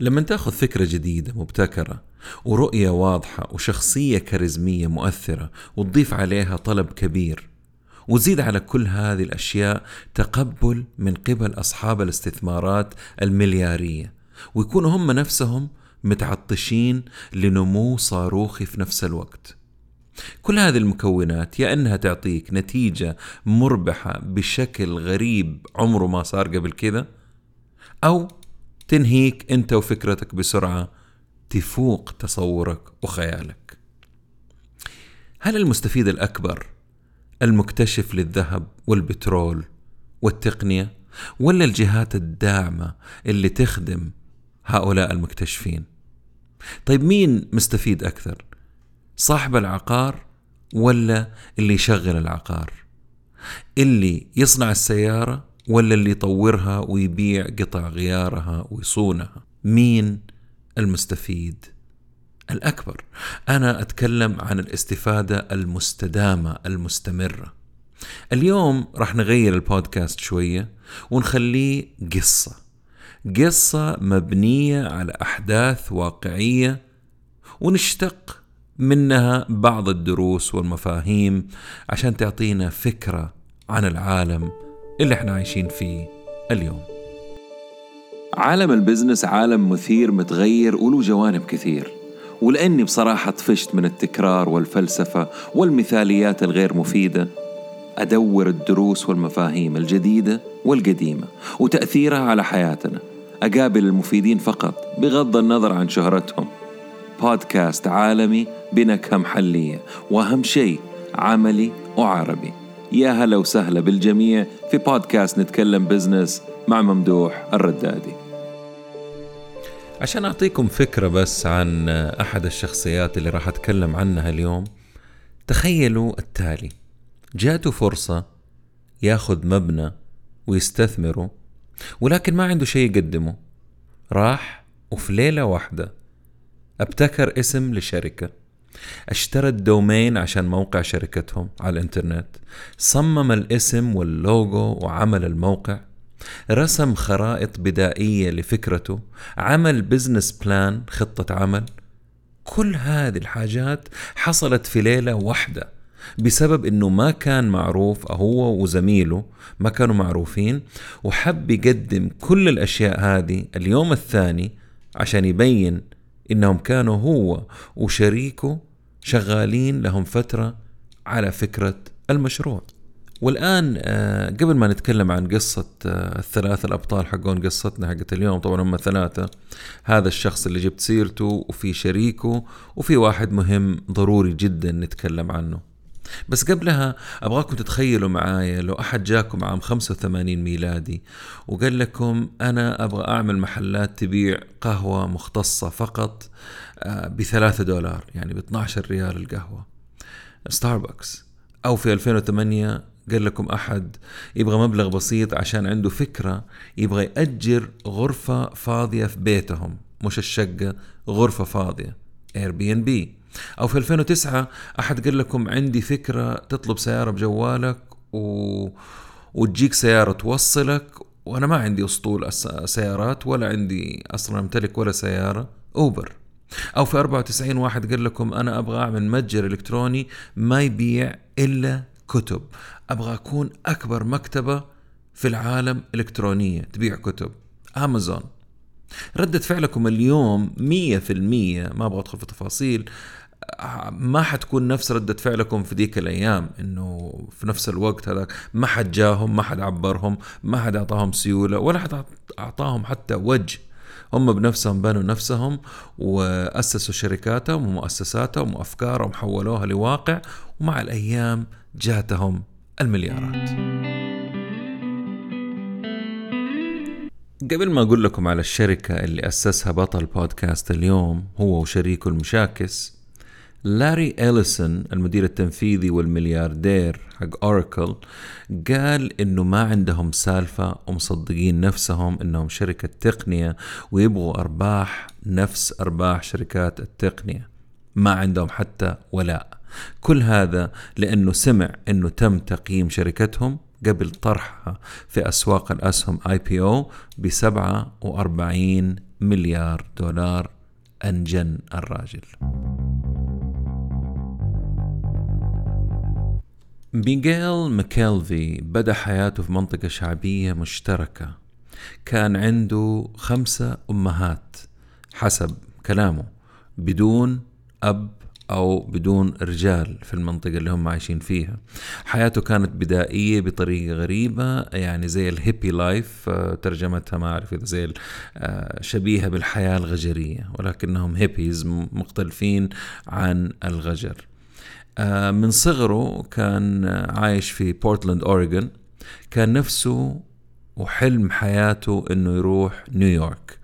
لما تاخذ فكرة جديدة مبتكرة ورؤية واضحة وشخصية كاريزمية مؤثرة وتضيف عليها طلب كبير وزيد على كل هذه الأشياء تقبل من قبل أصحاب الاستثمارات المليارية ويكونوا هم نفسهم متعطشين لنمو صاروخي في نفس الوقت. كل هذه المكونات يا إنها تعطيك نتيجة مربحة بشكل غريب عمره ما صار قبل كذا أو تنهيك أنت وفكرتك بسرعة تفوق تصورك وخيالك. هل المستفيد الأكبر المكتشف للذهب والبترول والتقنية ولا الجهات الداعمة اللي تخدم هؤلاء المكتشفين؟ طيب مين مستفيد أكثر صاحب العقار ولا اللي يشغل العقار؟ اللي يصنع السيارة ولا اللي يطورها ويبيع قطع غيارها ويصونها. مين؟ المستفيد الأكبر. أنا أتكلم عن الاستفادة المستدامة المستمرة. اليوم راح نغير البودكاست شوية ونخليه قصة. قصة مبنية على أحداث واقعية ونشتق منها بعض الدروس والمفاهيم عشان تعطينا فكرة عن العالم اللي إحنا عايشين فيه اليوم. عالم البزنس عالم مثير متغير وله جوانب كثير. ولأني بصراحة طفشت من التكرار والفلسفة والمثاليات الغير مفيدة أدور الدروس والمفاهيم الجديدة والقديمة وتأثيرها على حياتنا. أقابل المفيدين فقط بغض النظر عن شهرتهم. بودكاست عالمي بنكهة محلية وأهم شيء عملي وعربي. يا هلا وسهلا بالجميع في بودكاست نتكلم بزنس مع ممدوح الردادي. عشان أعطيكم فكرة بس عن أحد الشخصيات اللي راح أتكلم عنها اليوم تخيلوا التالي. جاته فرصة ياخذ مبنى ويستثمره ولكن ما عنده شيء يقدمه. راح وفي ليلة واحدة ابتكر اسم لشركة. اشترى ال domain عشان موقع شركتهم على الانترنت صمم الاسم واللوجو وعمل الموقع رسم خرائط بدائية لفكرته عمل business plan خطة عمل. كل هذه الحاجات حصلت في ليلة واحدة بسبب إنه ما كان معروف هو وزميله ما كانوا معروفين وحب يقدم كل الأشياء هذه اليوم الثاني عشان يبين إنهم كانوا هو وشريكه شغالين لهم فترة على فكرة المشروع. والآن آه، قبل ما نتكلم عن قصة آه، الثلاثة الأبطال حقون قصتنا حقت اليوم طبعا هم ثلاثة هذا الشخص اللي جبت سيرته وفي شريكه وفي واحد مهم ضروري جدا نتكلم عنه. بس قبلها أبغاكم تتخيلوا معايا لو أحد جاكم عام 85 ميلادي وقال لكم أنا أبغى أعمل محلات تبيع قهوة مختصة فقط آه، بثلاثة دولار يعني ب 12 ريال القهوة. ستاربكس أو في 2008 قال لكم أحد يبغى مبلغ بسيط عشان عنده فكرة يبغى يأجر غرفة فاضية في بيتهم مش الشقة غرفة فاضية. اير بي ان بي أو في 2009 أحد قال لكم عندي فكرة تطلب سيارة بجوالك و... وتجيك سيارة توصلك وأنا ما عندي أسطول سيارات ولا عندي أصلا امتلك ولا سيارة أوبر. أو في 94 واحد قال لكم أنا أبغى أعمل متجر إلكتروني ما يبيع إلا كتب. أبغى أكون أكبر مكتبة في العالم إلكترونية تبيع كتب. أمازون. ردة فعلكم اليوم مية في المية ما أبغى أدخل في تفاصيل. ما حتكون نفس ردة فعلكم في ديك الأيام إنه في نفس الوقت هذا ما حد جاهم ما حد عبرهم ما حد أعطاهم سيولة ولا حد أعطاهم حتى وجه. هم بنفسهم بنوا نفسهم وأسسوا شركاتهم ومؤسساتهم وأفكارهم حولوها لواقع ومع الأيام جاتهم المليارات. قبل ما أقول لكم على الشركة اللي أسسها بطل بودكاست اليوم هو وشريكه المشاكس لاري إليسون المدير التنفيذي والملياردير حق أوراكل قال إنه ما عندهم سالفة ومصدقين نفسهم إنهم شركة تقنية ويبغوا أرباح نفس أرباح شركات التقنية. ما عندهم حتى ولاء. كل هذا لأنه سمع إنه تم تقييم شركتهم قبل طرحها في أسواق الأسهم IPO ب 47 مليار دولار أنجن الراجل. ميغيل ماكيلفي بدأ حياته في منطقة شعبية مشتركة. كان عنده خمسة أمهات حسب كلامه بدون أب أو بدون رجال في المنطقة اللي هم عايشين فيها. حياته كانت بدائية بطريقة غريبة يعني زي ال hippie life آه، ترجمتها ما أعرف إذا زي آه، شبيهة بالحياة الغجرية ولكنهم هيبيز مختلفين عن الغجر. من صغره كان عايش في بورتلاند أوريغون كان نفسه وحلم حياته إنه يروح نيويورك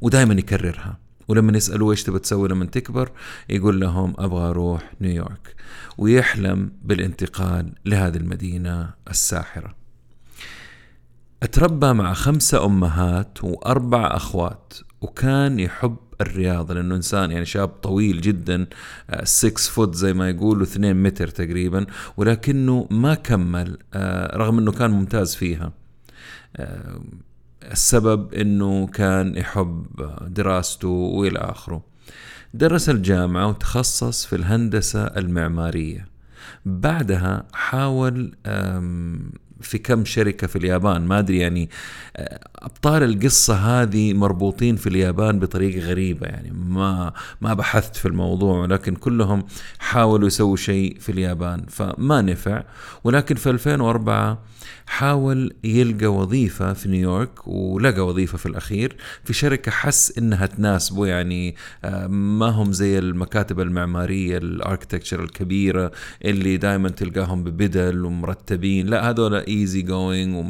ودائما يكررها. ولما يسألوه إيش تبى تسوي لما تكبر يقول لهم أبغى أروح نيويورك ويحلم بالانتقال لهذه المدينة الساحرة. أتربى مع خمسة أمهات وأربع أخوات وكان يحب الرياضة لأنه إنسان يعني شاب طويل جدا 6 آه، فوت زي ما يقولوا 2 متر تقريبا ولكنه ما كمل آه، رغم أنه كان ممتاز فيها. آه، السبب إنه كان يحب دراسته وإلى آخره. درس الجامعة وتخصص في الهندسة المعمارية. بعدها حاول في كم شركة في اليابان. ما أدري يعني آه، أبطال القصة هذه مربوطين في اليابان بطريقة غريبة يعني. ما ما بحثت في الموضوع ولكن كلهم حاولوا يسووا شيء في اليابان فما نفع. ولكن في 2004 حاول يلقى وظيفة في نيويورك ولقى وظيفة في الأخير في شركة حس إنها تناسبه يعني آه، ما هم زي المكاتب المعمارية ال architecture الكبيرة اللي دائما تلقاهم ببدل ومرتبين لا هذول easy going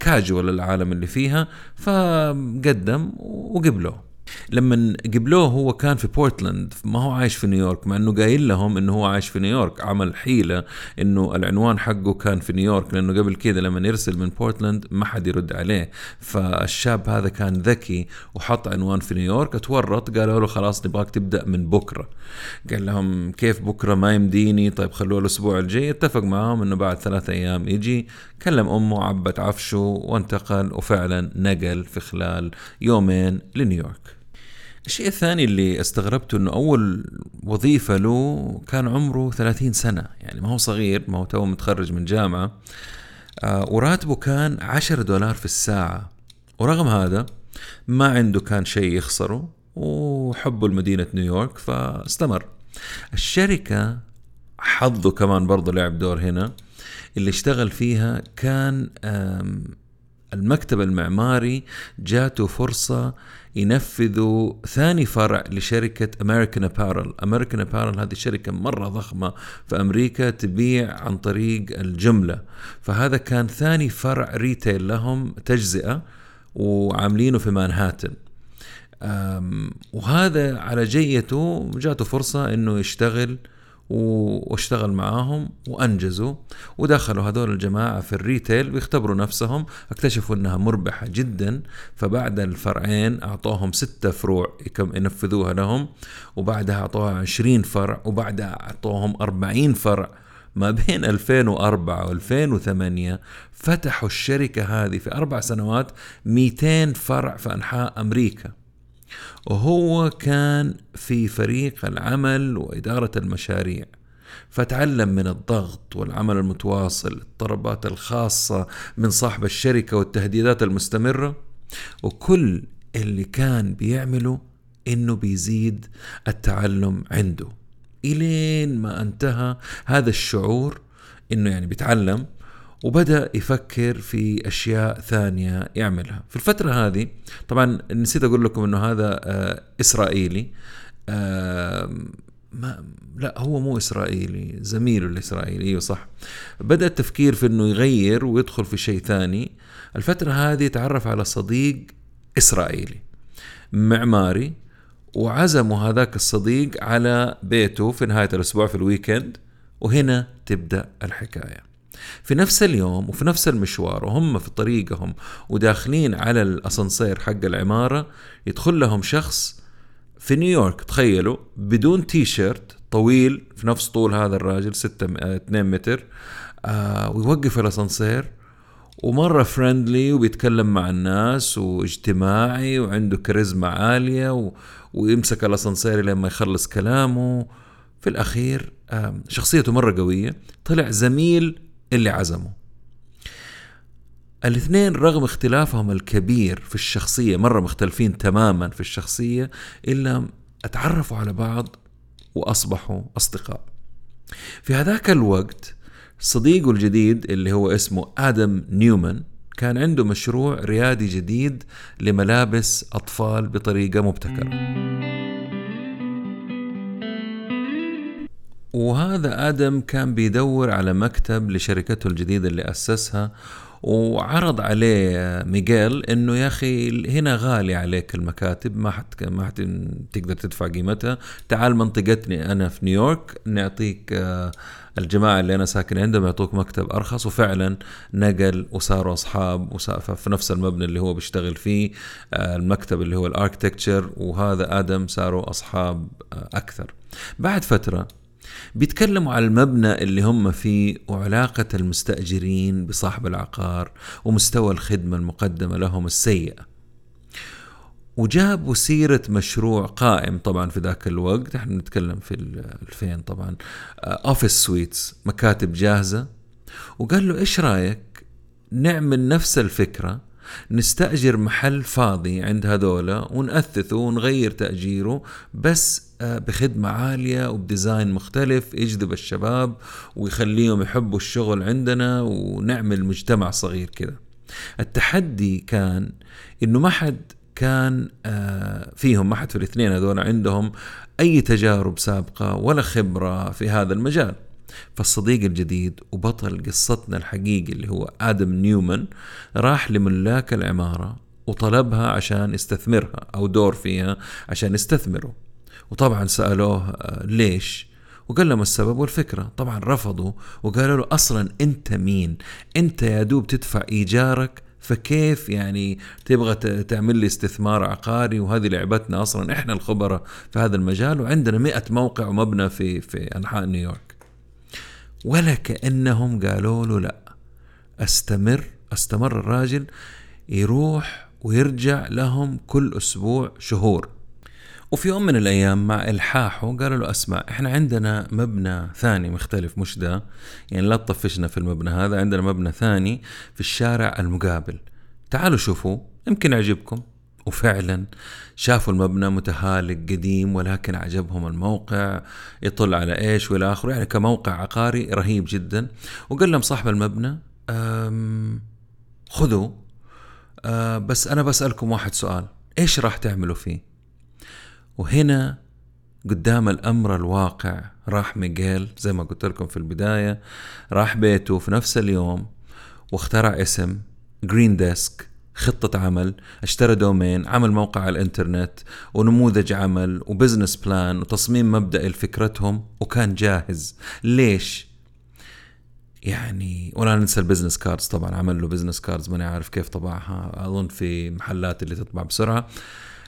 casual العالم اللي فيها فقدم وقبلوه. لما قبلوه هو كان في بورتلاند ما هو عايش في نيويورك مع إنه قايل لهم إنه هو عايش في نيويورك. عمل حيلة إنه العنوان حقه كان في نيويورك لأنه قبل كذا لما يرسل من بورتلاند ما حد يرد عليه. فالشاب هذا كان ذكي وحط عنوان في نيويورك اتورط قالوا له خلاص نبغاك تبدأ من بكرة. قال لهم كيف بكرة؟ ما يمديني. طيب خلوه الأسبوع الجاي. اتفق معاهم إنه بعد ثلاثة أيام يجي. كلم أمه عبت عفشه وانتقل وفعلا نقل في خلال يومين لنيويورك. الشيء الثاني اللي استغربته إنه أول وظيفة له كان عمره 30 سنة. يعني ما هو صغير ما هو تو متخرج من جامعة. آه وراتبه كان 10 دولار في الساعة. ورغم هذا ما عنده كان شيء يخسره وحبه لمدينة نيويورك فاستمر. الشركة حظه كمان برضه لعب دور هنا. اللي اشتغل فيها كان المكتب المعماري جاته فرصة ينفذوا ثاني فرع لشركة أمريكان أبارل أمريكان أبارل هذه شركة مرة ضخمة في أمريكا تبيع عن طريق الجملة. فهذا كان ثاني فرع ريتيل لهم تجزئة وعاملينه في مانهاتن. وهذا على جيته جاته فرصة إنه يشتغل واشتغل معاهم وأنجزوا. ودخلوا هذول الجماعة في الريتيل بيختبروا نفسهم. اكتشفوا إنها مربحة جدا. فبعد الفرعين أعطوهم ستة فروع ينفذوها لهم. وبعدها أعطوها 20 فرع. وبعدها أعطوهم 40 فرع. ما بين 2004 و 2008 فتحوا الشركة هذه في أربع سنوات 200 فرع في أنحاء أمريكا. وهو كان في فريق العمل وإدارة المشاريع. فتعلم من الضغط والعمل المتواصل الطلبات الخاصة من صاحب الشركة والتهديدات المستمرة. وكل اللي كان بيعمله إنه بيزيد التعلم عنده. إلين ما انتهى هذا الشعور إنه يعني بيتعلم وبدأ يفكر في أشياء ثانية يعملها. في الفترة هذه طبعا نسيت أقول لكم إنه هذا آه، إسرائيلي. ما لا هو مو إسرائيلي زميله الإسرائيلي أيوه صح. بدأ التفكير في إنه يغير ويدخل في شيء ثاني. الفترة هذه تعرف على صديق إسرائيلي معماري وعزموا هذاك الصديق على بيته في نهاية الأسبوع في الويكند. وهنا تبدأ الحكاية. في نفس اليوم وفي نفس المشوار وهم في طريقهم وداخلين على الأسانسير حق العمارة يدخل لهم شخص في نيويورك تخيلوا بدون تي شيرت طويل في نفس طول هذا الراجل 6 2 متر آه ويوقف الأسانسير ومرة friendly وبيتكلم مع الناس واجتماعي وعنده كاريزما عالية و... ويمسك الأسانسير لما يخلص كلامه. في الأخير شخصيته مرة قوية طلع زميل اللي عزمه. الاثنين رغم اختلافهم الكبير في الشخصية مرة مختلفين تماما في الشخصية إلا أتعرفوا على بعض وأصبحوا أصدقاء. في هذاك الوقت صديقه الجديد اللي هو اسمه آدم نيومان كان عنده مشروع ريادي جديد لملابس أطفال بطريقة مبتكرة. وهذا آدم كان بيدور على مكتب لشركته الجديدة اللي أسسها وعرض عليه ميغيل إنه يا أخي هنا غالي عليك المكاتب ما حت ما حت تقدر تدفع قيمتها. تعال منطقتني أنا في نيويورك نعطيك آه، الجماعة اللي أنا ساكن عندهم يعطوك مكتب أرخص وفعلا نقل وصاروا أصحاب في نفس المبنى اللي هو بيشتغل فيه آه، المكتب اللي هو الأركتكتشر وهذا آدم صاروا أصحاب آه، أكثر. بعد فترة بيتكلموا على المبنى اللي هم فيه وعلاقة المستأجرين بصاحب العقار ومستوى الخدمة المقدمة لهم السيئة. وجابوا سيرة مشروع قائم طبعا في ذاك الوقت. إحنا بنتكلم في ألفين طبعا. office suites مكاتب جاهزة. وقال له إيش رأيك نعمل نفس الفكرة نستأجر محل فاضي عند هذولا ونأثثه ونغير تأجيره بس آه، بخدمة عالية وب design مختلف يجذب الشباب ويخليهم يحبوا الشغل عندنا ونعمل مجتمع صغير كده التحدي كان إنه ما حد كان آه، فيهم ما حد في الاثنين هذول عندهم أي تجارب سابقة ولا خبرة في هذا المجال. فالصديق الجديد وبطل قصتنا الحقيقي اللي هو آدم نيومان راح لملاك العمارة وطلبها عشان يستثمرها أو دور فيها عشان يستثمروا وطبعا سألوه آه، ليش؟ وقال لهم السبب والفكرة. طبعا رفضوا وقالوا له أصلا أنت مين؟ أنت يا دوب تدفع إيجارك فكيف يعني تبغى تعمل لي استثمار عقاري؟ وهذه لعبتنا أصلا إحنا الخبراء في هذا المجال وعندنا مئة موقع ومبنى في في أنحاء نيويورك. ولا كأنهم قالوا له لا. أستمر أستمر الراجل يروح ويرجع لهم كل أسبوع شهور. وفي يوم من الأيام مع إلحاحه قالوا له أسمع إحنا عندنا مبنى ثاني مختلف مش ده؟ يعني لا تطفشنا في المبنى هذا عندنا مبنى ثاني في الشارع المقابل. تعالوا شوفوا يمكن يعجبكم. وفعلا شافوا المبنى متهالك قديم ولكن عجبهم الموقع. يطل على إيش وإلى آخره. يعني كموقع عقاري رهيب جدا. وقال لهم صاحب المبنى خذوا. أه بس أنا بسألكم واحد سؤال. إيش راح تعملوا فيه؟ وهنا قدام الأمر الواقع راح ميغيل زي ما قلت لكم في البداية راح بيته في نفس اليوم واخترع اسم Green Desk خطة عمل اشترى domain عمل موقع على الإنترنت ونموذج عمل و business plan وتصميم مبدئي لفكرتهم وكان جاهز. ليش؟ يعني ولا ننسى ال business cards طبعا عمل له business cards ماني عارف كيف طبعها. أظن في محلات اللي تطبع بسرعة.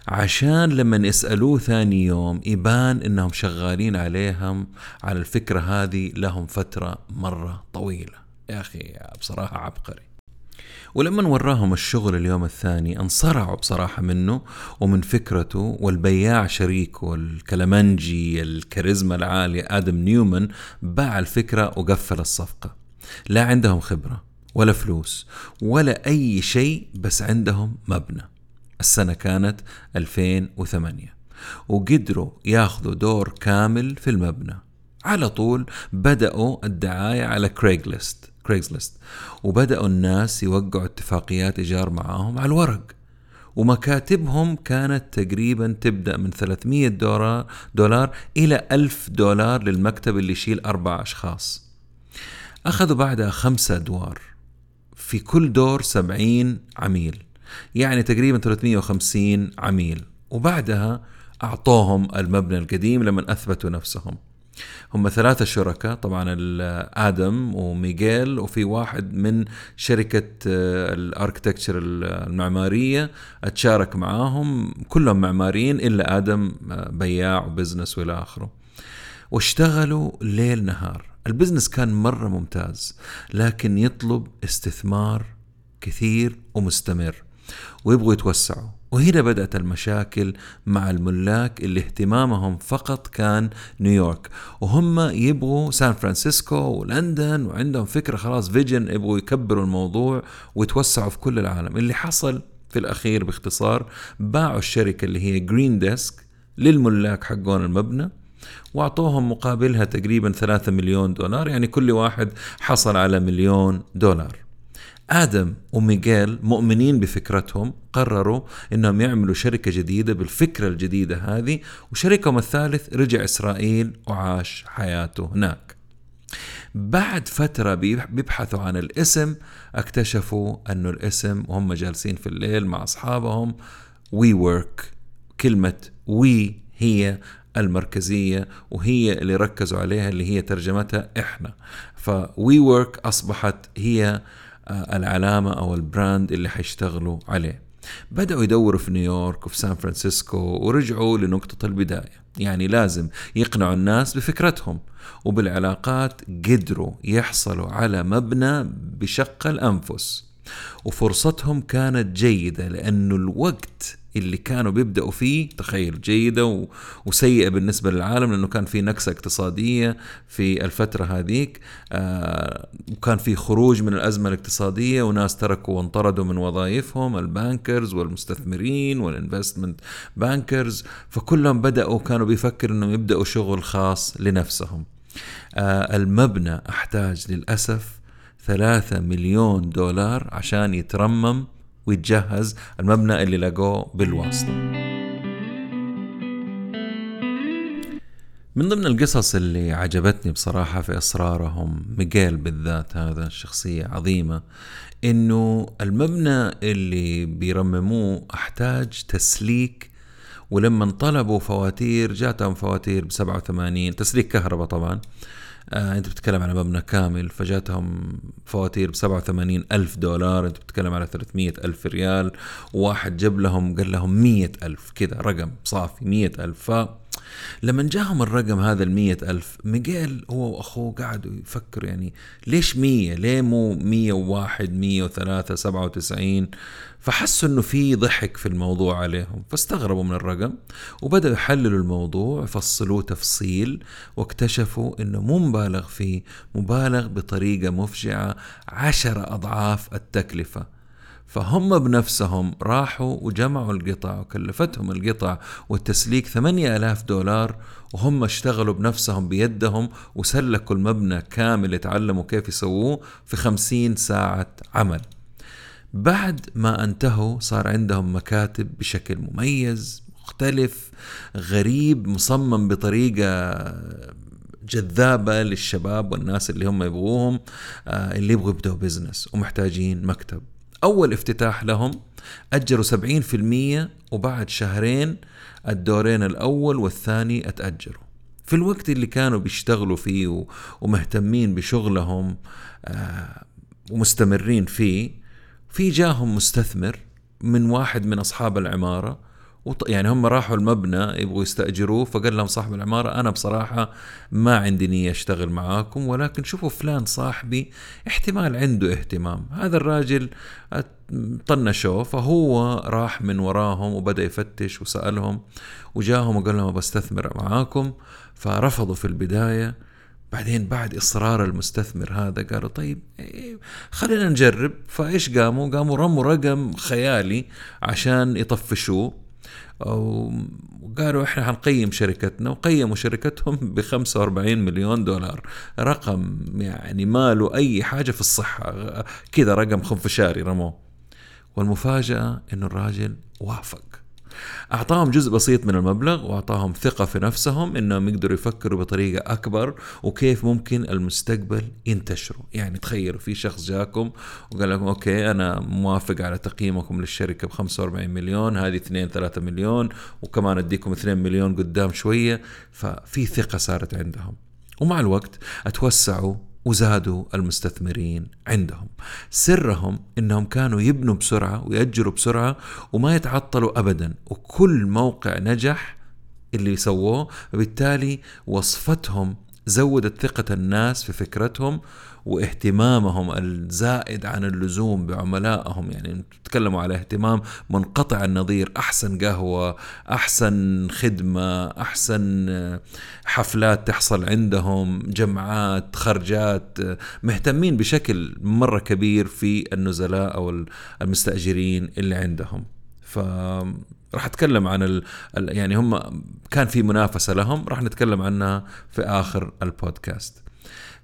عشان لما يسألوه ثاني يوم يبان إنهم شغالين عليهم على الفكرة هذه لهم فترة مرة طويلة. يا أخي بصراحة عبقري. ولما وراهم الشغل اليوم الثاني انصرعوا بصراحة منه ومن فكرته والبياع شريكه الكلمنجي الكاريزما العالية آدم نيومان باع الفكرة وقفل الصفقة. لا عندهم خبرة ولا فلوس ولا أي شيء بس عندهم مبنى. السنة كانت 2008 وقدروا ياخذوا دور كامل في المبنى. على طول بدأوا الدعاية على كريغليست كريغليست وبدأوا الناس يوقعوا اتفاقيات إيجار معاهم على الورق. ومكاتبهم كانت تقريبا تبدأ من 300 دولار, دولار إلى 1000 دولار للمكتب اللي يشيل أربع أشخاص. أخذوا بعدها خمسة أدوار. في كل دور 70 عميل. يعني تقريبا 350 عميل. وبعدها أعطوهم المبنى القديم لما أثبتوا نفسهم. هم ثلاثة شركاء طبعا آدم وميغيل وفي واحد من شركة آه، ال architecture المعمارية أتشارك معاهم كلهم معماريين إلا آدم آه، بياع و business وإلى آخره. واشتغلوا ليل نهار. ال business كان مرة ممتاز لكن يطلب استثمار كثير ومستمر ويبغوا يتوسعوا. وهنا بدأت المشاكل مع الملاك اللي اهتمامهم فقط كان نيويورك. وهم يبغوا سان فرانسيسكو ولندن وعندهم فكرة خلاص vision يبغوا يكبروا الموضوع ويتوسعوا في كل العالم. اللي حصل في الأخير باختصار باعوا الشركة اللي هي Green Desk للملاك حقون المبنى واعطوهم مقابلها تقريبا 3 مليون دولار يعني كل واحد حصل على مليون دولار. آدم وميغيل مؤمنين بفكرتهم قرروا إنهم يعملوا شركة جديدة بالفكرة الجديدة هذه وشريكهم الثالث رجع إسرائيل وعاش حياته هناك. بعد فترة بيبحثوا عن الاسم اكتشفوا انه الاسم وهم جالسين في الليل مع أصحابهم WeWork كلمة We هي المركزية وهي اللي ركزوا عليها اللي هي ترجمتها إحنا. ف WeWork أصبحت هي العلامة أو ال brand اللي حيشتغلوا عليه. بدأوا يدوروا في نيويورك وفي سان فرانسيسكو ورجعوا لنقطة البداية. يعني لازم يقنعوا الناس بفكرتهم وبالعلاقات قدروا يحصلوا على مبنى بشق الأنفس. وفرصتهم كانت جيدة لأنه الوقت اللي كانوا بيبدأوا فيه تخيل جيدة وسيئة بالنسبة للعالم لأنه كان في نكسة اقتصادية في الفترة هذيك آه وكان في خروج من الأزمة الاقتصادية وناس تركوا وانطردوا من وظائفهم ال bankers والمستثمرين وال investment bankers فكلهم بدأوا كانوا بيفكروا أنهم يبدأوا شغل خاص لنفسهم. آه المبنى أحتاج للأسف ثلاثة مليون دولار عشان يترمم ويتجهز المبنى اللي لقوه بالواسطة. من ضمن القصص اللي عجبتني بصراحة في إصرارهم ميغيل بالذات هذا شخصية عظيمة إنه المبنى اللي بيرمموه أحتاج تسليك ولما طلبوا فواتير جاتهم فواتير ب 87 تسليك كهرباء طبعا آه انت بتتكلم على مبنى كامل فجاتهم فواتير ب 87 ألف دولار انت بتتكلم على 300 ألف ريال وواحد جاب لهم قال لهم 100 ألف كذا رقم صافي 100 ألف. لما جاهم الرقم هذا المية ألف ميغيل هو وأخوه قعدوا يفكروا يعني ليش مية؟ ليه مو مية وواحد مية وثلاثة سبعة وتسعين؟ فحسوا إنه في ضحك في الموضوع عليهم فاستغربوا من الرقم وبدأوا يحللوا الموضوع يفصلوه تفصيل واكتشفوا إنه مو مبالغ فيه مبالغ بطريقة مفجعة عشر أضعاف التكلفة. فهم بنفسهم راحوا وجمعوا القطع وكلفتهم القطع والتسليك ثمانية ألاف دولار وهم اشتغلوا بنفسهم بيدهم وسلكوا المبنى كامل يتعلموا كيف يسووه في خمسين ساعة عمل. بعد ما انتهوا صار عندهم مكاتب بشكل مميز مختلف غريب مصمم بطريقة جذابة للشباب والناس اللي هم يبغوهم آه، اللي يبغوا يبدأوا بزنس ومحتاجين مكتب. أول افتتاح لهم أجروا 70% وبعد شهرين الدورين الأول والثاني أتأجروا. في الوقت اللي كانوا بيشتغلوا فيه ومهتمين بشغلهم آه، ومستمرين فيه في جاهم مستثمر من واحد من أصحاب العمارة يعني هم راحوا المبنى يبغوا يستأجروه فقال لهم صاحب العمارة أنا بصراحة ما عندي نية أشتغل معاكم ولكن شوفوا فلان صاحبي احتمال عنده اهتمام. هذا الراجل طنشوه فهو راح من وراهم وبدأ يفتش وسألهم وجاهم وقال لهم بستثمر معاكم فرفضوا في البداية. بعدين بعد إصرار المستثمر هذا قالوا طيب إيه، خلينا نجرب. فإيش قاموا؟ قاموا رموا رقم خيالي عشان يطفشوه. وقالوا إحنا حنقيم شركتنا وقيموا شركتهم ب 45 مليون دولار. رقم يعني ما له أي حاجة في الصحة. كذا رقم خنفشاري رموه. والمفاجأة إنه الراجل وافق. أعطاهم جزء بسيط من المبلغ وأعطاهم ثقة في نفسهم أنهم يقدروا يفكروا بطريقة أكبر وكيف ممكن المستقبل ينتشروا. يعني تخيلوا في شخص جاكم وقال لكم أوكي أنا موافق على تقييمكم للشركة ب 45 مليون هذه 2 3 مليون وكمان أديكم 2 مليون قدام شوية. ففي ثقة صارت عندهم. ومع الوقت أتوسعوا وزادوا المستثمرين عندهم. سرهم إنهم كانوا يبنوا بسرعة ويأجروا بسرعة وما يتعطلوا ابدا وكل موقع نجح اللي سووه وبالتالي وصفتهم زودت ثقة الناس في فكرتهم واهتمامهم الزائد عن اللزوم بعملائهم. يعني تتكلموا على اهتمام منقطع النظير أحسن قهوة أحسن خدمة أحسن حفلات تحصل عندهم جمعات خرجات مهتمين بشكل مرة كبير في النزلاء أو المستأجرين اللي عندهم. ف راح أتكلم عن ال... يعني هم كان في منافسة لهم راح نتكلم عنها في آخر البودكاست.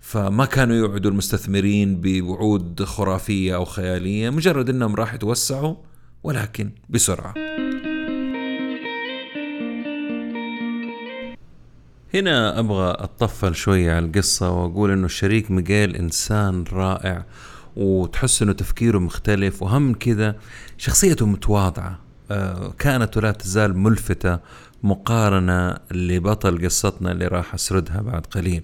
فما كانوا يوعدوا المستثمرين بوعود خرافية أو خيالية مجرد إنهم راح يتوسعوا ولكن بسرعة. هنا أبغى اتطفل شوية على القصة وأقول إنه الشريك ميغيل إنسان رائع وتحس إنه تفكيره مختلف واهم كذا شخصيته متواضعة آه، كانت ولا تزال ملفتة مقارنة لبطل قصتنا اللي راح أسردها بعد قليل.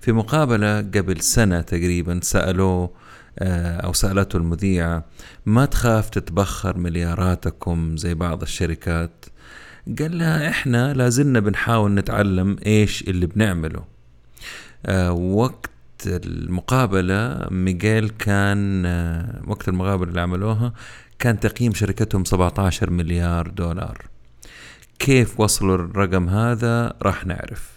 في مقابلة قبل سنة تقريبا سألوه آه، أو سألته المذيعة ما تخاف تتبخر ملياراتكم زي بعض الشركات؟ قال لها إحنا لازلنا بنحاول نتعلم إيش اللي بنعمله. آه، وقت المقابلة ميغيل كان وقت المقابلة اللي عملوها كان تقييم شركتهم 17 مليار دولار. كيف وصلوا الرقم هذا؟ راح نعرف.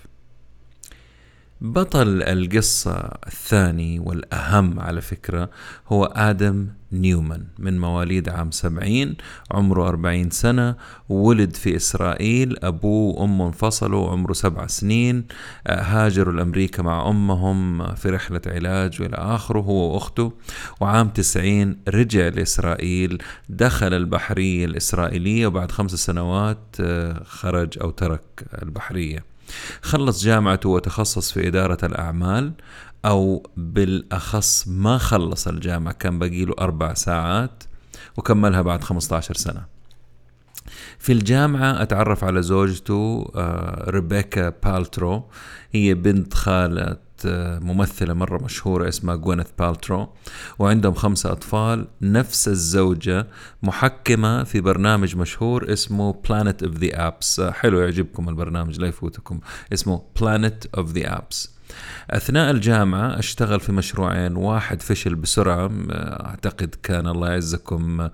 بطل القصة الثاني والأهم على فكرة هو آدم نيومان من مواليد عام سبعين عمره أربعين سنة ولد في إسرائيل أبوه وأمه انفصلوا عمره سبع سنين آه، هاجروا لأمريكا مع أمهم في رحلة علاج وإلى آخره هو وأخته. وعام تسعين رجع لإسرائيل دخل البحرية الإسرائيلية وبعد خمس سنوات آه، خرج أو ترك البحرية. خلص جامعته وتخصص في إدارة الأعمال. أو بالأخص ما خلص الجامعة كان باقي له أربع ساعات وكملها بعد 15 سنة. في الجامعة أتعرف على زوجته آه، ريبيكا بالترو. هي بنت خالة ممثلة مرة مشهورة اسمها جوينيث بالترو. وعندهم خمسة أطفال نفس الزوجة محكّمة في برنامج مشهور اسمه Planet of the Apps حلو يعجبكم البرنامج لا يفوتكم. اسمه Planet of the Apps أثناء الجامعة أشتغل في مشروعين واحد فشل بسرعة أعتقد كان الله يعزكم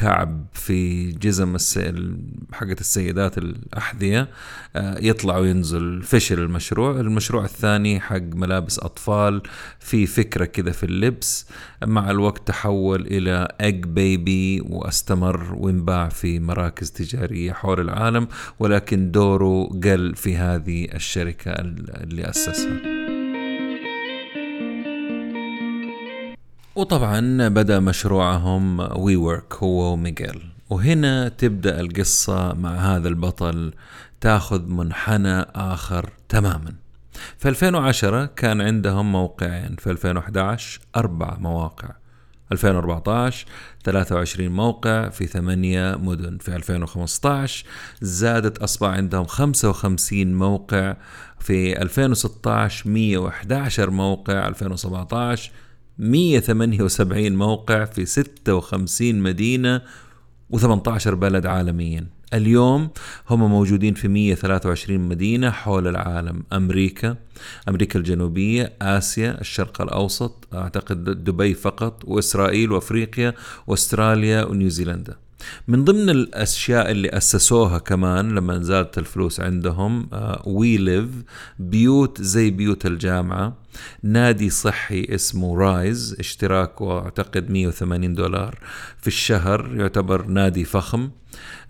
كعب في جزم حقت السيدات الأحذية آه، يطلع وينزل فشل المشروع المشروع الثاني حق ملابس أطفال في فكرة كذا في اللبس. مع الوقت تحول إلى أج بيبي وأستمر وانباع في مراكز تجارية حول العالم ولكن دوره قل في هذه الشركة اللي أسسها. وطبعا بدأ مشروعهم وي ورك هو وميغيل. وهنا تبدأ القصة مع هذا البطل تاخذ منحنى آخر تماما. في 2010 كان عندهم موقعين في 2011 أربع مواقع. 2014 23 موقع في ثمانية مدن. في 2015 زادت أصبح عندهم 55 موقع. في 2016 111 موقع. 2017 178 موقع في 56 مدينة و18 بلد عالميا. اليوم هم موجودين في 123 مدينة حول العالم. أمريكا أمريكا الجنوبية آسيا الشرق الأوسط أعتقد دبي فقط وإسرائيل وأفريقيا وأستراليا ونيوزيلندا. من ضمن الأشياء اللي أسسوها كمان لما زادت الفلوس عندهم وي uh, ليف بيوت زي بيوت الجامعة. نادي صحي اسمه Rise اشتراكه اعتقد 180 دولار في الشهر يعتبر نادي فخم.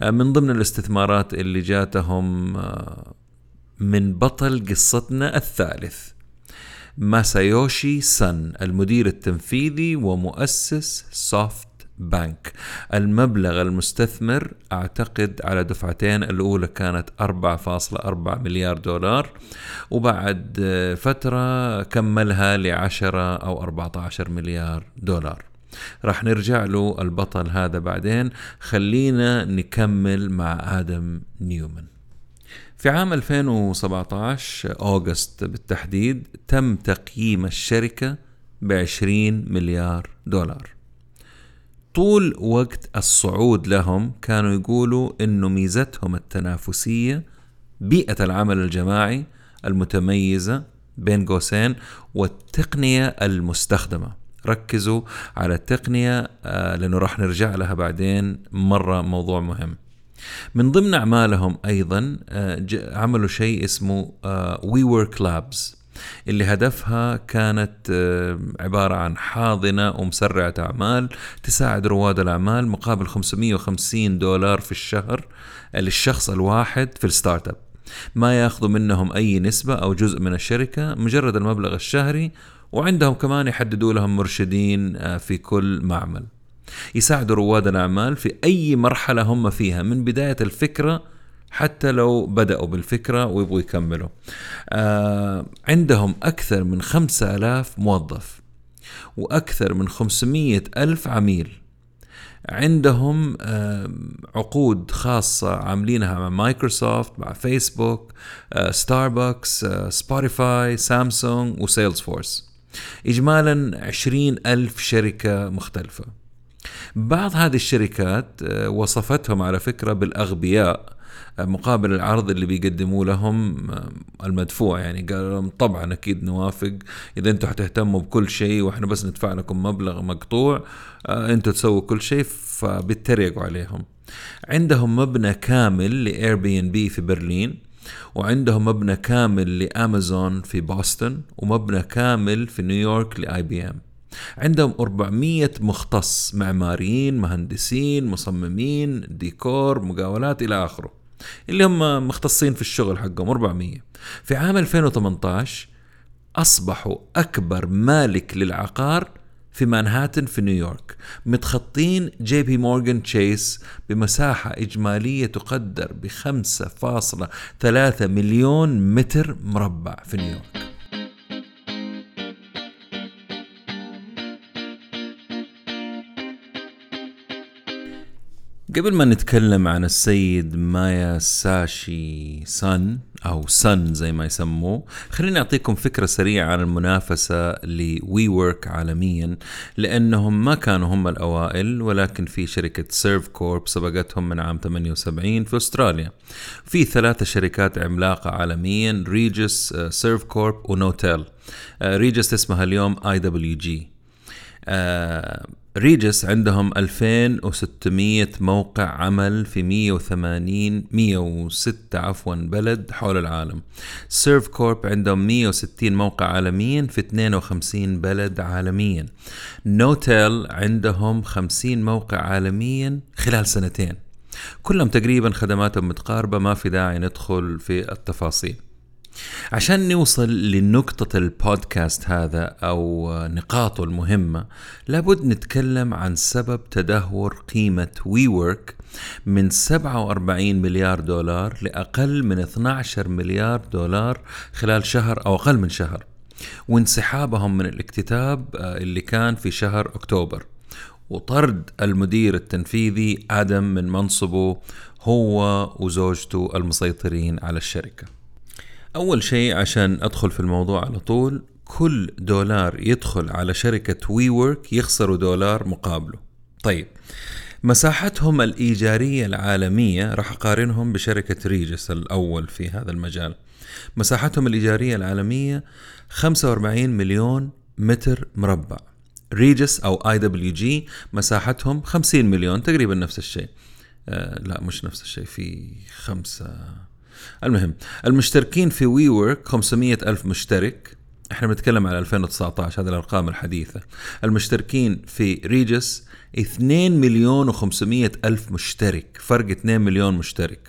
uh, من ضمن الاستثمارات اللي جاتهم uh, من بطل قصتنا الثالث ماسايوشي سن المدير التنفيذي ومؤسس SoftBank. المبلغ المستثمر أعتقد على دفعتين الأولى كانت 4.4 مليار دولار وبعد فترة كملها لعشرة أو 14 مليار دولار. راح نرجع له البطل هذا بعدين. خلينا نكمل مع آدم نيومان في عام 2017 أوغست بالتحديد تم تقييم الشركة ب 20 مليار دولار. طول وقت الصعود لهم كانوا يقولوا إنه ميزتهم التنافسية بيئة العمل الجماعي المتميزة بين قوسين والتقنية المستخدمة. ركزوا على التقنية آه، لأنه راح نرجع لها بعدين مرة موضوع مهم. من ضمن أعمالهم أيضا آه، عملوا شيء اسمه وي ورك لابز اللي هدفها كانت آه، عبارة عن حاضنة ومسرعة أعمال تساعد رواد الأعمال مقابل 550 دولار في الشهر للشخص الواحد في الستارت أب. ما ياخذوا منهم أي نسبة أو جزء من الشركة مجرد المبلغ الشهري وعندهم كمان يحددوا لهم مرشدين آه، في كل معمل. يساعدوا رواد الأعمال في أي مرحلة هم فيها. من بداية الفكرة حتى لو بدأوا بالفكرة ويبغوا يكملوا. آه عندهم أكثر من خمسة ألاف موظف وأكثر من خمسمية ألف عميل. عندهم آه عقود خاصة عاملينها مع مايكروسوفت مع فيسبوك آه ستاربكس آه سبوتيفاي سامسونج و Salesforce إجمالا عشرين ألف شركة مختلفة. بعض هذه الشركات آه، وصفتهم على فكرة بالأغبياء. مقابل العرض اللي بيقدموه لهم آه، المدفوع يعني. قال لهم طبعا أكيد نوافق. إذا أنتم حتهتموا بكل شيء وإحنا بس ندفع لكم مبلغ مقطوع أنتم تسووا كل شيء فبيتريقوا عليهم. عندهم مبنى كامل ل Airbnb في برلين وعندهم مبنى كامل لامازون في بوسطن ومبنى كامل في نيويورك ل IBM عندهم 400 مختص معماريين مهندسين مصممين ديكور مقاولين إلى آخره. اللي هم مختصين في الشغل حقهم 400 في عام 2018 أصبحوا أكبر مالك للعقار في مانهاتن في نيويورك متخطين JPMorgan Chase بمساحة إجمالية تقدر ب 5.3 مليون متر مربع في نيويورك. قبل ما نتكلم عن السيد ماسايوشي سان أو سن زي ما يسموه خليني أعطيكم فكرة سريعة عن المنافسة ل WeWork عالميا لأنهم ما كانوا هم الأوائل ولكن في شركة Servcorp سبقتهم من عام 78 في أستراليا. في ثلاثة شركات عملاقة عالميا Regus Servcorp و Knotel. Regus اسمها اليوم IWG Regus عندهم 2600 موقع عمل في 180 106 عفوا بلد حول العالم. Servcorp عندهم 160 موقع عالميا في 52 بلد عالميا. Knotel عندهم 50 موقع عالميا خلال سنتين. كلهم تقريبا خدماتهم متقاربة ما في داعي ندخل في التفاصيل. عشان نوصل لنقطة البودكاست هذا أو نقاطه المهمة لابد نتكلم عن سبب تدهور قيمة WeWork من 47 مليار دولار لأقل من 12 مليار دولار خلال شهر أو أقل من شهر وانسحابهم من الاكتتاب آه، اللي كان في شهر أكتوبر. وطرد المدير التنفيذي آدم من منصبه هو وزوجته المسيطرين على الشركة. أول شيء عشان أدخل في الموضوع على طول كل دولار يدخل على شركة وي ورك يخسروا دولار مقابله. طيب مساحتهم الإيجارية العالمية راح أقارنهم بشركة Regus الأول في هذا المجال. مساحتهم الإيجارية العالمية 45 مليون متر مربع. ريجس أو اي دبليو جي مساحتهم 50 مليون تقريبا نفس الشيء. آه لا مش نفس الشيء في خمسة المهم المشتركين في WeWork 500 ألف مشترك. إحنا بنتكلم على 2019 هذه الأرقام الحديثة. المشتركين في Regus 2 مليون و500 ألف مشترك فرق 2 مليون مشترك.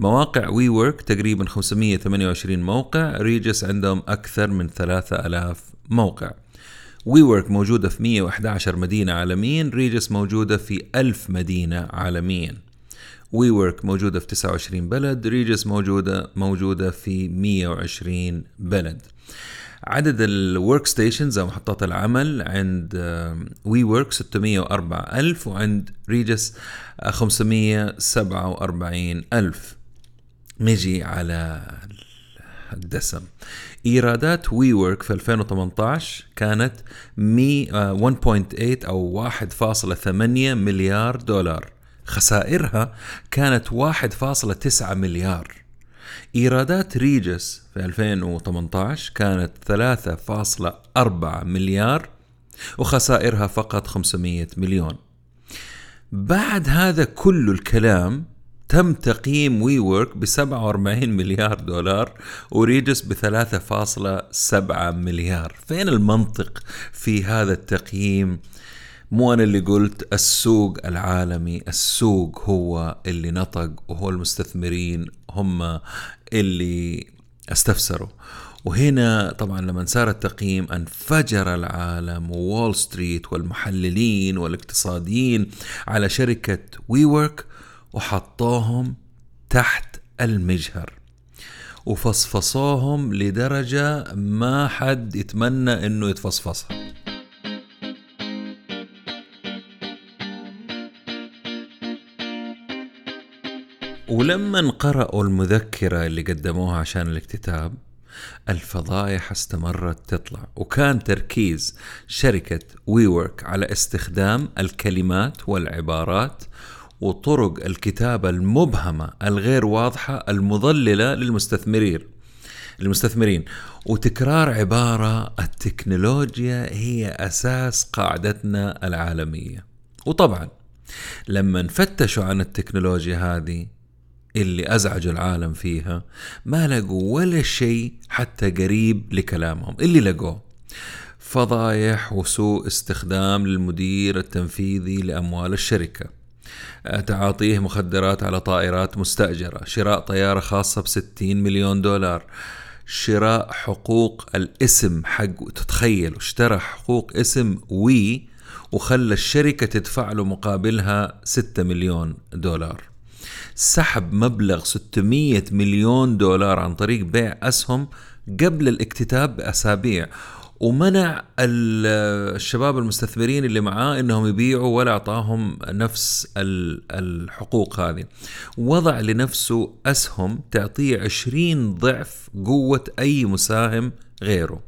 مواقع WeWork تقريبا 528 موقع Regus عندهم أكثر من 3000 موقع. WeWork موجودة في 111 مدينة عالميا Regus موجودة في 1000 مدينة عالميا. WeWork موجودة في 29 بلد Regus موجودة موجودة في 120 بلد. عدد ال workstations أو محطات العمل عند WeWork 604 ألف وعند Regus 547 ألف. نجي على الدسم. إيرادات WeWork في 2018 كانت 1.8 أو 1.8 مليار دولار. خسائرها كانت 1.9 مليار. إيرادات Regus في 2018 كانت 3.4 مليار وخسائرها فقط 500 مليون. بعد هذا كل الكلام تم تقييم WeWork ب 47 مليار دولار و Regus ب 3.7 مليار. فين المنطق في هذا التقييم؟ مو أنا اللي قلت السوق العالمي السوق هو اللي نطق وهو المستثمرين هم اللي استثمروا. وهنا طبعا لما صار التقييم انفجر العالم وول ستريت والمحللين والاقتصاديين على شركة WeWork وحطوهم تحت المجهر وفصفصوهم لدرجة ما حد يتمنى إنه يتفصفصها. ولما قرأوا المذكرة اللي قدموها عشان الاكتتاب الفضايح استمرت تطلع وكان تركيز شركة ويورك على استخدام الكلمات والعبارات وطرق الكتابة المبهمة الغير واضحة المضللة للمستثمرين. المستثمرين وتكرار عبارة التكنولوجيا هي أساس قاعدتنا العالمية. وطبعا لما فتشوا عن التكنولوجيا هذه اللي أزعجوا العالم فيها ما لقوا ولا شيء حتى قريب لكلامهم اللي لقوه. فضايح وسوء استخدام للمدير التنفيذي لأموال الشركة. تعاطيه مخدرات على طائرات مستأجرة. شراء طيارة خاصة بستين مليون دولار. شراء حقوق الاسم حق تتخيل اشترى حقوق اسم وي وخلى الشركة تدفع له مقابلها ستة مليون دولار. سحب مبلغ 600 مليون دولار عن طريق بيع أسهم قبل الاكتتاب بأسابيع ومنع الشباب المستثمرين اللي معاه إنهم يبيعوا ولا أعطاهم نفس الحقوق هذه. وضع لنفسه أسهم تعطيه 20 ضعف قوة أي مساهم غيره.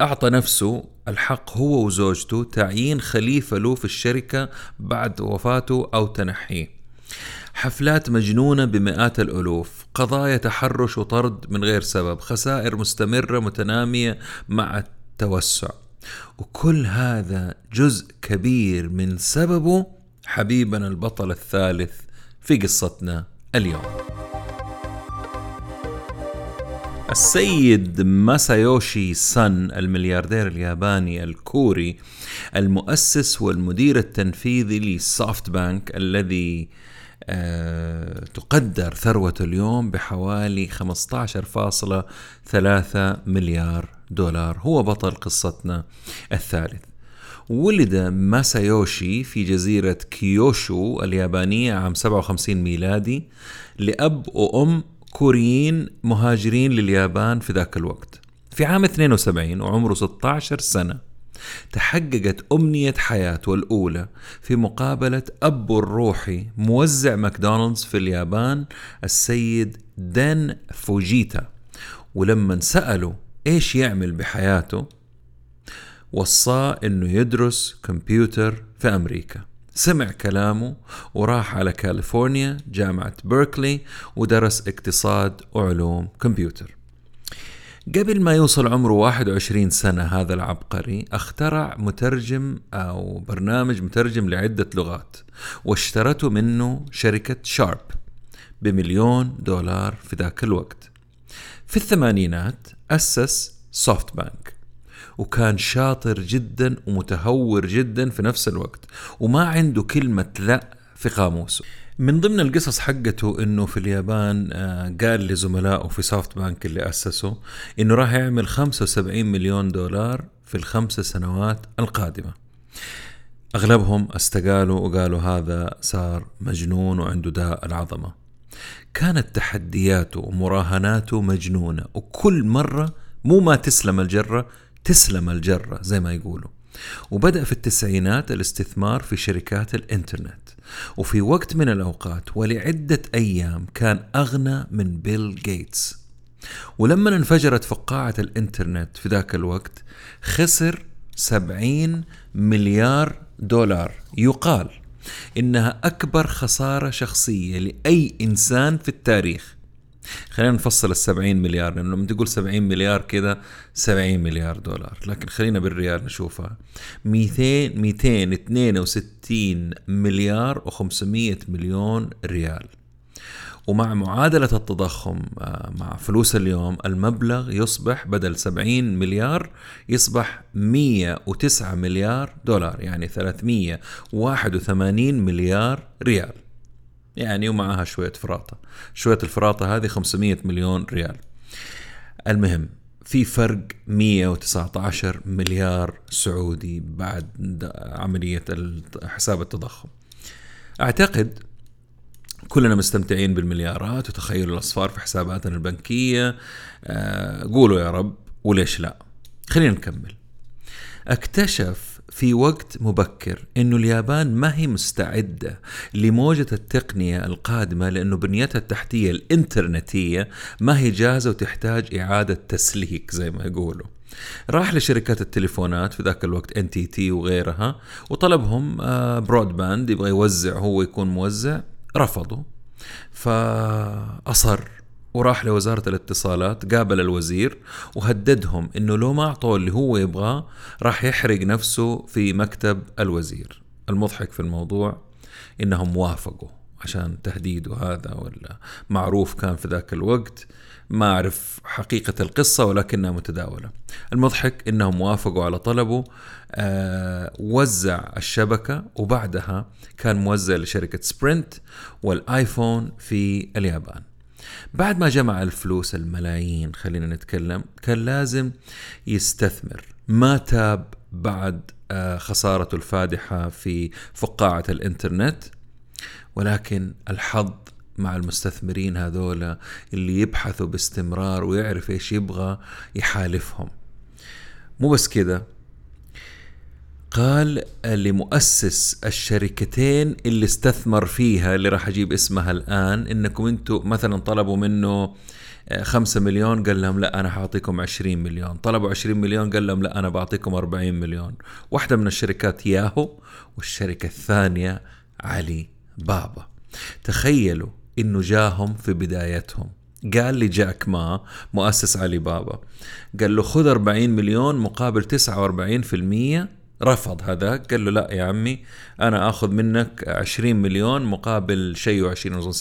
أعطى نفسه الحق هو وزوجته تعيين خليفة له في الشركة بعد وفاته أو تنحيه. حفلات مجنونة بمئات الألوف قضايا تحرش وطرد من غير سبب خسائر مستمرة متنامية مع التوسع. وكل هذا جزء كبير من سببه حبيبنا البطل الثالث في قصتنا اليوم. السيد ماسايوشي سان الملياردير الياباني الكوري المؤسس والمدير التنفيذي ل SoftBank الذي أه تقدر ثروته اليوم بحوالي 15.3 مليار دولار. هو بطل قصتنا الثالث. ولد ماسايوشي في جزيرة كيوشو اليابانية عام 57 ميلادي لأب وأم كوريين مهاجرين لليابان في ذاك الوقت. في عام 72 وعمره 16 سنة تحققت أمنية حياته الأولى في مقابلة أبو الروحي موزع ماكدونالدز في اليابان السيد دين فوجيتا. ولما سألوا إيش يعمل بحياته وصاه إنه يدرس كمبيوتر في أمريكا. سمع كلامه وراح على كاليفورنيا جامعة بيركلي ودرس اقتصاد وعلوم كمبيوتر. قبل ما يوصل عمره 21 سنة هذا العبقري اخترع مترجم أو برنامج مترجم لعدة لغات واشترته منه شركة شارب بمليون دولار في ذاك الوقت. في الثمانينات أسس SoftBank وكان شاطر جدا ومتهور جدا في نفس الوقت وما عنده كلمة لا في قاموسه من ضمن القصص حقته إنه في اليابان آه، قال لزملائه في سوفت بانك اللي أسسه إنه راح يعمل 75 مليون دولار في الخمس سنوات القادمة. أغلبهم استقالوا وقالوا هذا صار مجنون وعنده داء العظمة. كانت تحدياته ومراهناته مجنونة وكل مرة مو ما تسلم الجرة تسلم الجرة زي ما يقولوا. وبدأ في التسعينات الاستثمار في شركات الإنترنت. وفي وقت من الأوقات ولعدة أيام كان أغنى من بيل جيتس. ولما انفجرت فقاعة الإنترنت في ذاك الوقت خسر 70 مليار دولار. يقال إنها أكبر خسارة شخصية لأي إنسان في التاريخ. خلينا نفصل ال 70 مليار لأنه لما تقول 70 مليار كذا 70 مليار دولار. لكن خلينا بالريال نشوفها. 200 262 مليار و500 مليون ريال. ومع معادلة التضخم آه، مع فلوس اليوم المبلغ يصبح بدل 70 مليار يصبح 109 مليار دولار يعني 381 مليار ريال. يعني ومعها شوية فراطة. شوية الفراطة هذه 500 مليون ريال. المهم في فرق 119 مليار سعودي بعد عملية حساب التضخم. أعتقد كلنا مستمتعين بالمليارات وتخيلوا الأصفار في حساباتنا البنكية. آه قولوا يا رب وليش لا؟ خلينا نكمل. اكتشف في وقت مبكر إنه اليابان ما هي مستعدة لموجة التقنية القادمة لأنه بنيتها التحتية الإنترنتية ما هي جاهزة وتحتاج إعادة تسليك زي ما يقولوا. راح لشركات التليفونات في ذاك الوقت NTT وغيرها وطلبهم broad آه، band يبغى يوزع هو يكون موزع رفضوا فأصر وراح لوزارة الاتصالات قابل الوزير وهددهم إنه لو ما أعطوه اللي هو يبغاه راح يحرق نفسه في مكتب الوزير. المضحك في الموضوع إنهم وافقوا عشان تهديده هذا ولا معروف كان في ذاك الوقت. ما أعرف حقيقة القصة ولكنها متداولة. المضحك إنهم وافقوا على طلبه آه وزع الشبكة وبعدها كان موزع لشركة سبرنت والآيفون في اليابان. بعد ما جمع الفلوس الملايين خلينا نتكلم كان لازم يستثمر. ما تاب بعد آه، خسارته الفادحة في فقاعة الإنترنت ولكن الحظ مع المستثمرين هذولا اللي يبحثوا باستمرار ويعرف إيش يبغى يحالفهم. مو بس كده قال لمؤسس الشركتين اللي استثمر فيها اللي راح أجيب اسمها الآن إنكم أنتم مثلا طلبوا منه آه، خمسة مليون قال لهم لا أنا حأعطيكم عشرين مليون. طلبوا عشرين مليون قال لهم لا أنا بعطيكم أربعين مليون. واحدة من الشركات ياهو والشركة الثانية علي بابا. تخيلوا إنه جاهم في بدايتهم. قال لي جاك ما مؤسس علي بابا. قال له خذ 40 مليون مقابل 49% رفض هذاك قال له لا يا عمي أنا آخذ منك 20 مليون مقابل شيء 20 أظن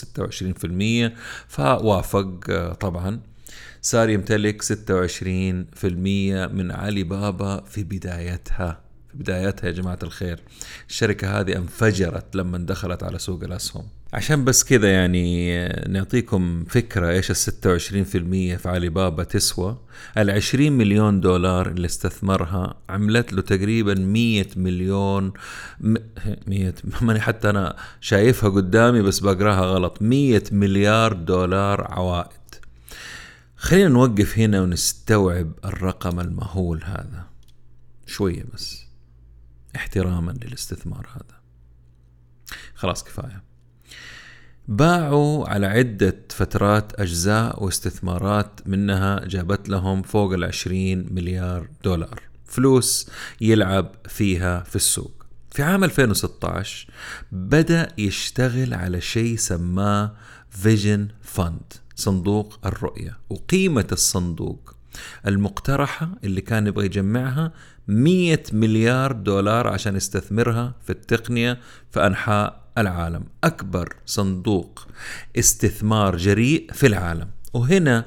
26% فوافق طبعا. صار يمتلك 26% من علي بابا في بدايتها. في بدايتها يا جماعة الخير. الشركة هذه انفجرت لما دخلت على سوق الأسهم. عشان بس كذا يعني نعطيكم فكرة إيش ال 26% في علي بابا تسوى. ال 20 مليون دولار اللي استثمرها عملت له تقريبا 100 مليون 100 ماني حتى أنا شايفها قدامي بس بقراها غلط. 100 مليار دولار عوائد. خلينا نوقف هنا ونستوعب الرقم المهول هذا. شوية بس. احتراما للاستثمار هذا. خلاص كفاية. باعوا على عدة فترات أجزاء واستثمارات منها جابت لهم فوق العشرين مليار دولار. فلوس يلعب فيها في السوق. في عام 2016 بدأ يشتغل على شيء سماه فيجن فند صندوق الرؤية. وقيمة الصندوق المقترحة اللي كان يبغى يجمعها 100 مليار دولار عشان يستثمرها في التقنية في أنحاء العالم. أكبر صندوق استثمار جريء في العالم. وهنا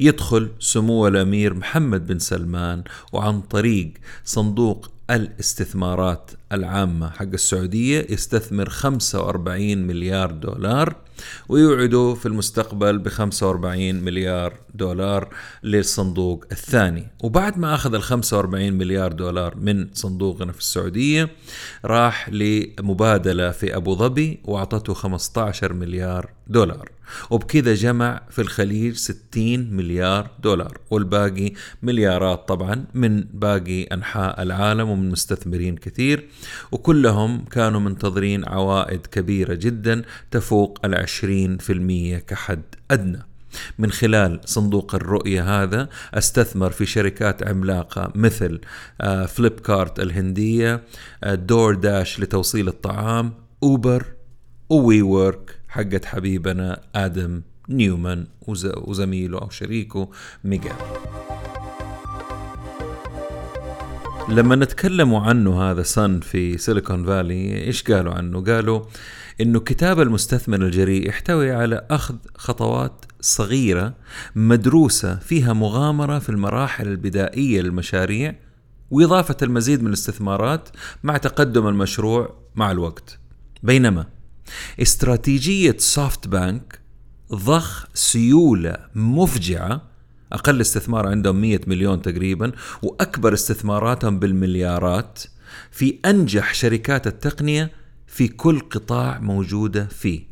يدخل سمو الأمير محمد بن سلمان وعن طريق صندوق الاستثمارات العامة حق السعودية يستثمر 45 مليار دولار ويوعدوا في المستقبل ب 45 مليار دولار للصندوق الثاني. وبعد ما أخذ ال 45 مليار دولار من صندوقنا في السعودية راح لمبادلة في أبو ظبي وأعطته 15 مليار دولار. وبكذا جمع في الخليج 60 مليار دولار. والباقي مليارات طبعا من باقي أنحاء العالم ومن مستثمرين كثير. وكلهم كانوا منتظرين عوائد كبيرة جدا تفوق العشرين في المية كحد أدنى. من خلال صندوق الرؤية هذا أستثمر في شركات عملاقة مثل فليب كارت الهندية دور داش لتوصيل الطعام أوبر ووي وورك حقت حبيبنا آدم نيومان وزميله أو شريكه ميغال لما نتكلموا عنه هذا سن في سيليكون فالي إيش قالوا عنه؟ قالوا إنه كتاب المستثمر الجريء يحتوي على أخذ خطوات صغيرة مدروسة فيها مغامرة في المراحل البدائية للمشاريع وإضافة المزيد من الاستثمارات مع تقدم المشروع مع الوقت. بينما استراتيجية SoftBank ضخ سيولة مفجعة أقل استثمار عندهم 100 مليون تقريبا وأكبر استثماراتهم بالمليارات. في أنجح شركات التقنية في كل قطاع موجودة فيه.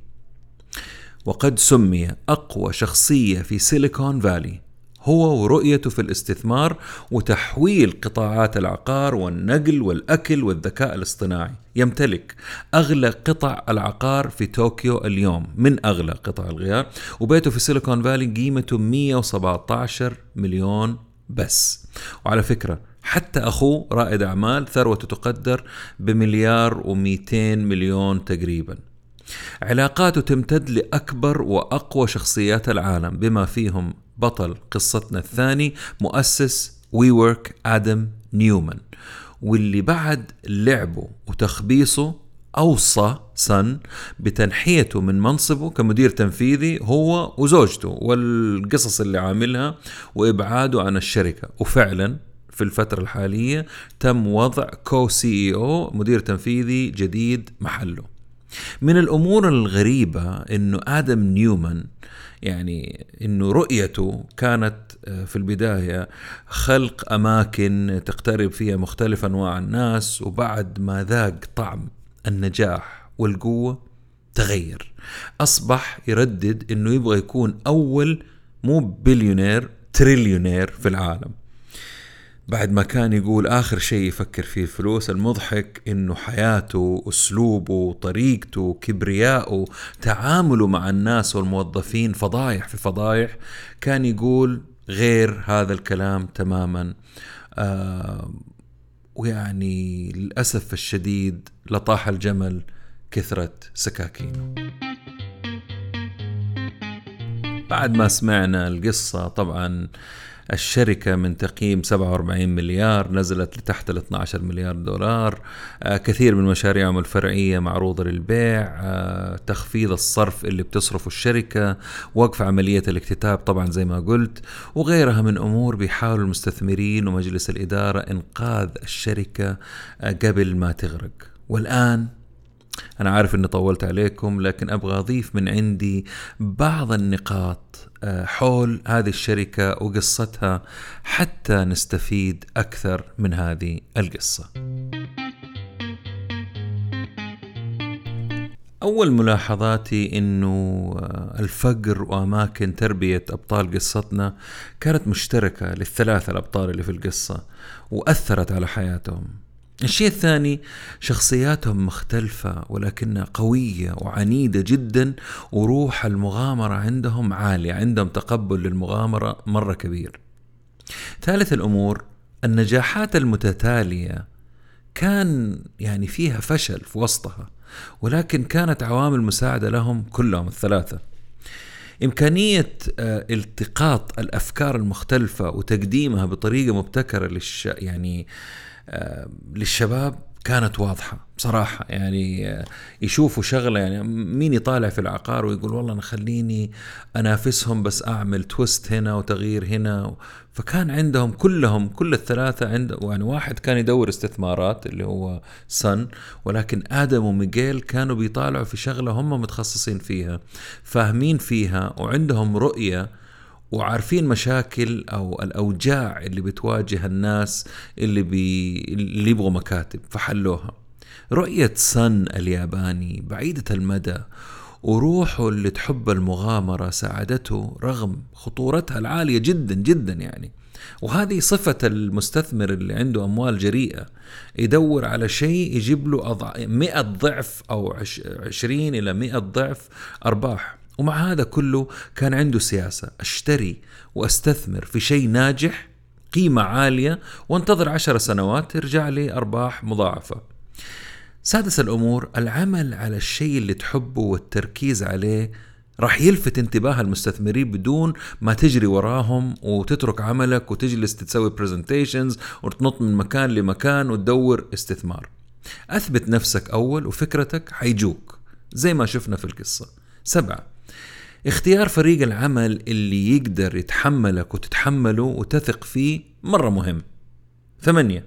وقد سمي أقوى شخصية في Silicon Valley هو ورؤيته في الاستثمار وتحويل قطاعات العقار والنقل والأكل والذكاء الاصطناعي. يمتلك أغلى قطع العقار في طوكيو اليوم من أغلى قطع الغيار وبيته في سيليكون فالي قيمته 117 مليون بس. وعلى فكرة حتى أخوه رائد أعمال ثروته تقدر بمليار و200 مليون تقريبا. علاقاته تمتد لأكبر وأقوى شخصيات العالم بما فيهم بطل قصتنا الثاني مؤسس WeWork آدم نيومان واللي بعد لعبه وتخبيصه أوصى سن بتنحيته من منصبه كمدير تنفيذي هو وزوجته والقصص اللي عاملها وإبعاده عن الشركة وفعلا في الفترة الحالية تم وضع co-CEO أو مدير تنفيذي جديد محله. من الأمور الغريبة إنه آدم نيومان يعني إنه رؤيته كانت آه، في البداية خلق أماكن تقترب فيها مختلف أنواع الناس وبعد ما ذاق طعم النجاح والقوة تغير. أصبح يردد إنه يبغى يكون أول مو billionaire trillionaire في العالم. بعد ما كان يقول آخر شيء يفكر فيه الفلوس المضحك إنه حياته أسلوبه طريقته كبرياءه تعامله مع الناس والموظفين فضايح في فضايح كان يقول غير هذا الكلام تماما. آه ويعني للأسف الشديد لطاح الجمل كثرة سكاكينه. بعد ما سمعنا القصة طبعا الشركة من تقييم 47 مليار نزلت لتحت ال 12 مليار دولار. آه، كثير من مشاريعهم الفرعية معروضة للبيع. آه، تخفيض الصرف اللي بتصرفه الشركة وقف عملية الاكتتاب طبعا زي ما قلت وغيرها من أمور بيحاول المستثمرين ومجلس الإدارة إنقاذ الشركة آه، قبل ما تغرق. والآن أنا عارف أني طولت عليكم لكن أبغى أضيف من عندي بعض النقاط آه، حول هذه الشركة وقصتها حتى نستفيد أكثر من هذه القصة. أول ملاحظاتي أنه آه، الفقر وأماكن تربية أبطال قصتنا كانت مشتركة للثلاثة الأبطال اللي في القصة وأثرت على حياتهم الشيء الثاني شخصياتهم مختلفة ولكنها قوية وعنيدة جدا وروح المغامرة عندهم عالية عندهم تقبل للمغامرة مرة كبير. ثالث الأمور النجاحات المتتالية. كان يعني فيها فشل في وسطها ولكن كانت عوامل مساعدة لهم كلهم الثلاثة. إمكانية آه، التقاط الأفكار المختلفة وتقديمها بطريقة مبتكرة للش يعني للشباب كانت واضحة بصراحة. يعني يشوفوا شغلة يعني مين يطالع في العقار ويقول والله أنا خليني أنافسهم بس أعمل تويست هنا وتغيير هنا؟ فكان عندهم كلهم كل الثلاثة عند يعني واحد كان يدور استثمارات اللي هو سن ولكن آدم وميغيل كانوا بيطالعوا في شغلة هم متخصصين فيها فاهمين فيها وعندهم رؤية وعارفين مشاكل أو الأوجاع اللي بتواجه الناس اللي بي اللي يبغوا مكاتب فحلوها. رؤية سن الياباني بعيدة المدى وروحه اللي تحب المغامرة ساعدته رغم خطورتها العالية جدا جدا يعني. وهذه صفة المستثمر اللي عنده أموال جريئة يدور على شيء يجيب له أضع... 100 ضعف أو 20 إلى 100 ضعف أرباح. ومع هذا كله كان عنده سياسة. أشتري وأستثمر في شيء ناجح قيمة عالية وانتظر عشر سنوات ترجع لي أرباح مضاعفة. سادس الأمور العمل على الشيء اللي تحبه والتركيز عليه راح يلفت انتباه المستثمرين بدون ما تجري وراهم وتترك عملك وتجلس تسوي برزنتيشنز وتنط من مكان لمكان وتدور استثمار. أثبت نفسك أول وفكرتك حيجوك زي ما شفنا في القصة. سبعة اختيار فريق العمل اللي يقدر يتحملك وتتحمله وتثق فيه مرة مهم. ثمانية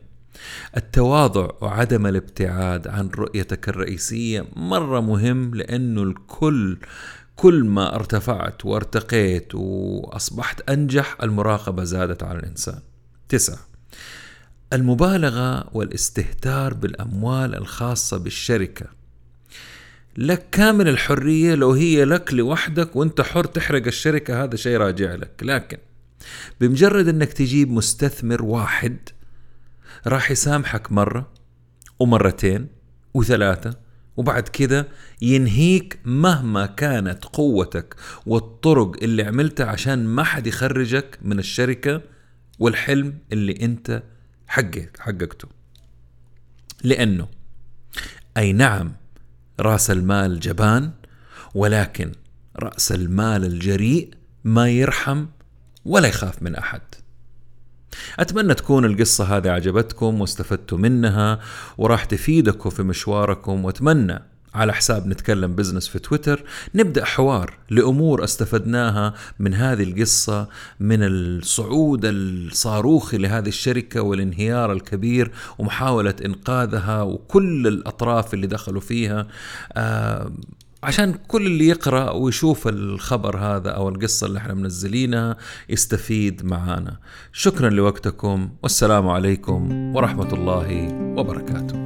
التواضع وعدم الابتعاد عن رؤيتك الرئيسية مرة مهم لأنه الكل كل ما ارتفعت وارتقيت وأصبحت أنجح المراقبة زادت على الإنسان. تسعة المبالغة والاستهتار بالأموال الخاصة بالشركة. لك كامل الحرية لو هي لك لوحدك وانت حر تحرق الشركة هذا شيء راجع لك. لكن بمجرد انك تجيب مستثمر واحد راح يسامحك مرة ومرتين وثلاثة وبعد كده ينهيك مهما كانت قوتك والطرق اللي عملتها عشان ما حد يخرجك من الشركة والحلم اللي انت حقق حققته. لأنه أي نعم رأس المال جبان ولكن رأس المال الجريء ما يرحم ولا يخاف من أحد. أتمنى تكون القصة هذه عجبتكم واستفدتوا منها وراح تفيدكم في مشواركم وأتمنى على حساب نتكلم بزنس في تويتر نبدأ حوار لأمور استفدناها من هذه القصة من الصعود الصاروخي لهذه الشركة والانهيار الكبير ومحاولة إنقاذها وكل الأطراف اللي دخلوا فيها. آه عشان كل اللي يقرأ ويشوف الخبر هذا أو القصة اللي إحنا منزلينها يستفيد معانا. شكرا لوقتكم والسلام عليكم ورحمة الله وبركاته.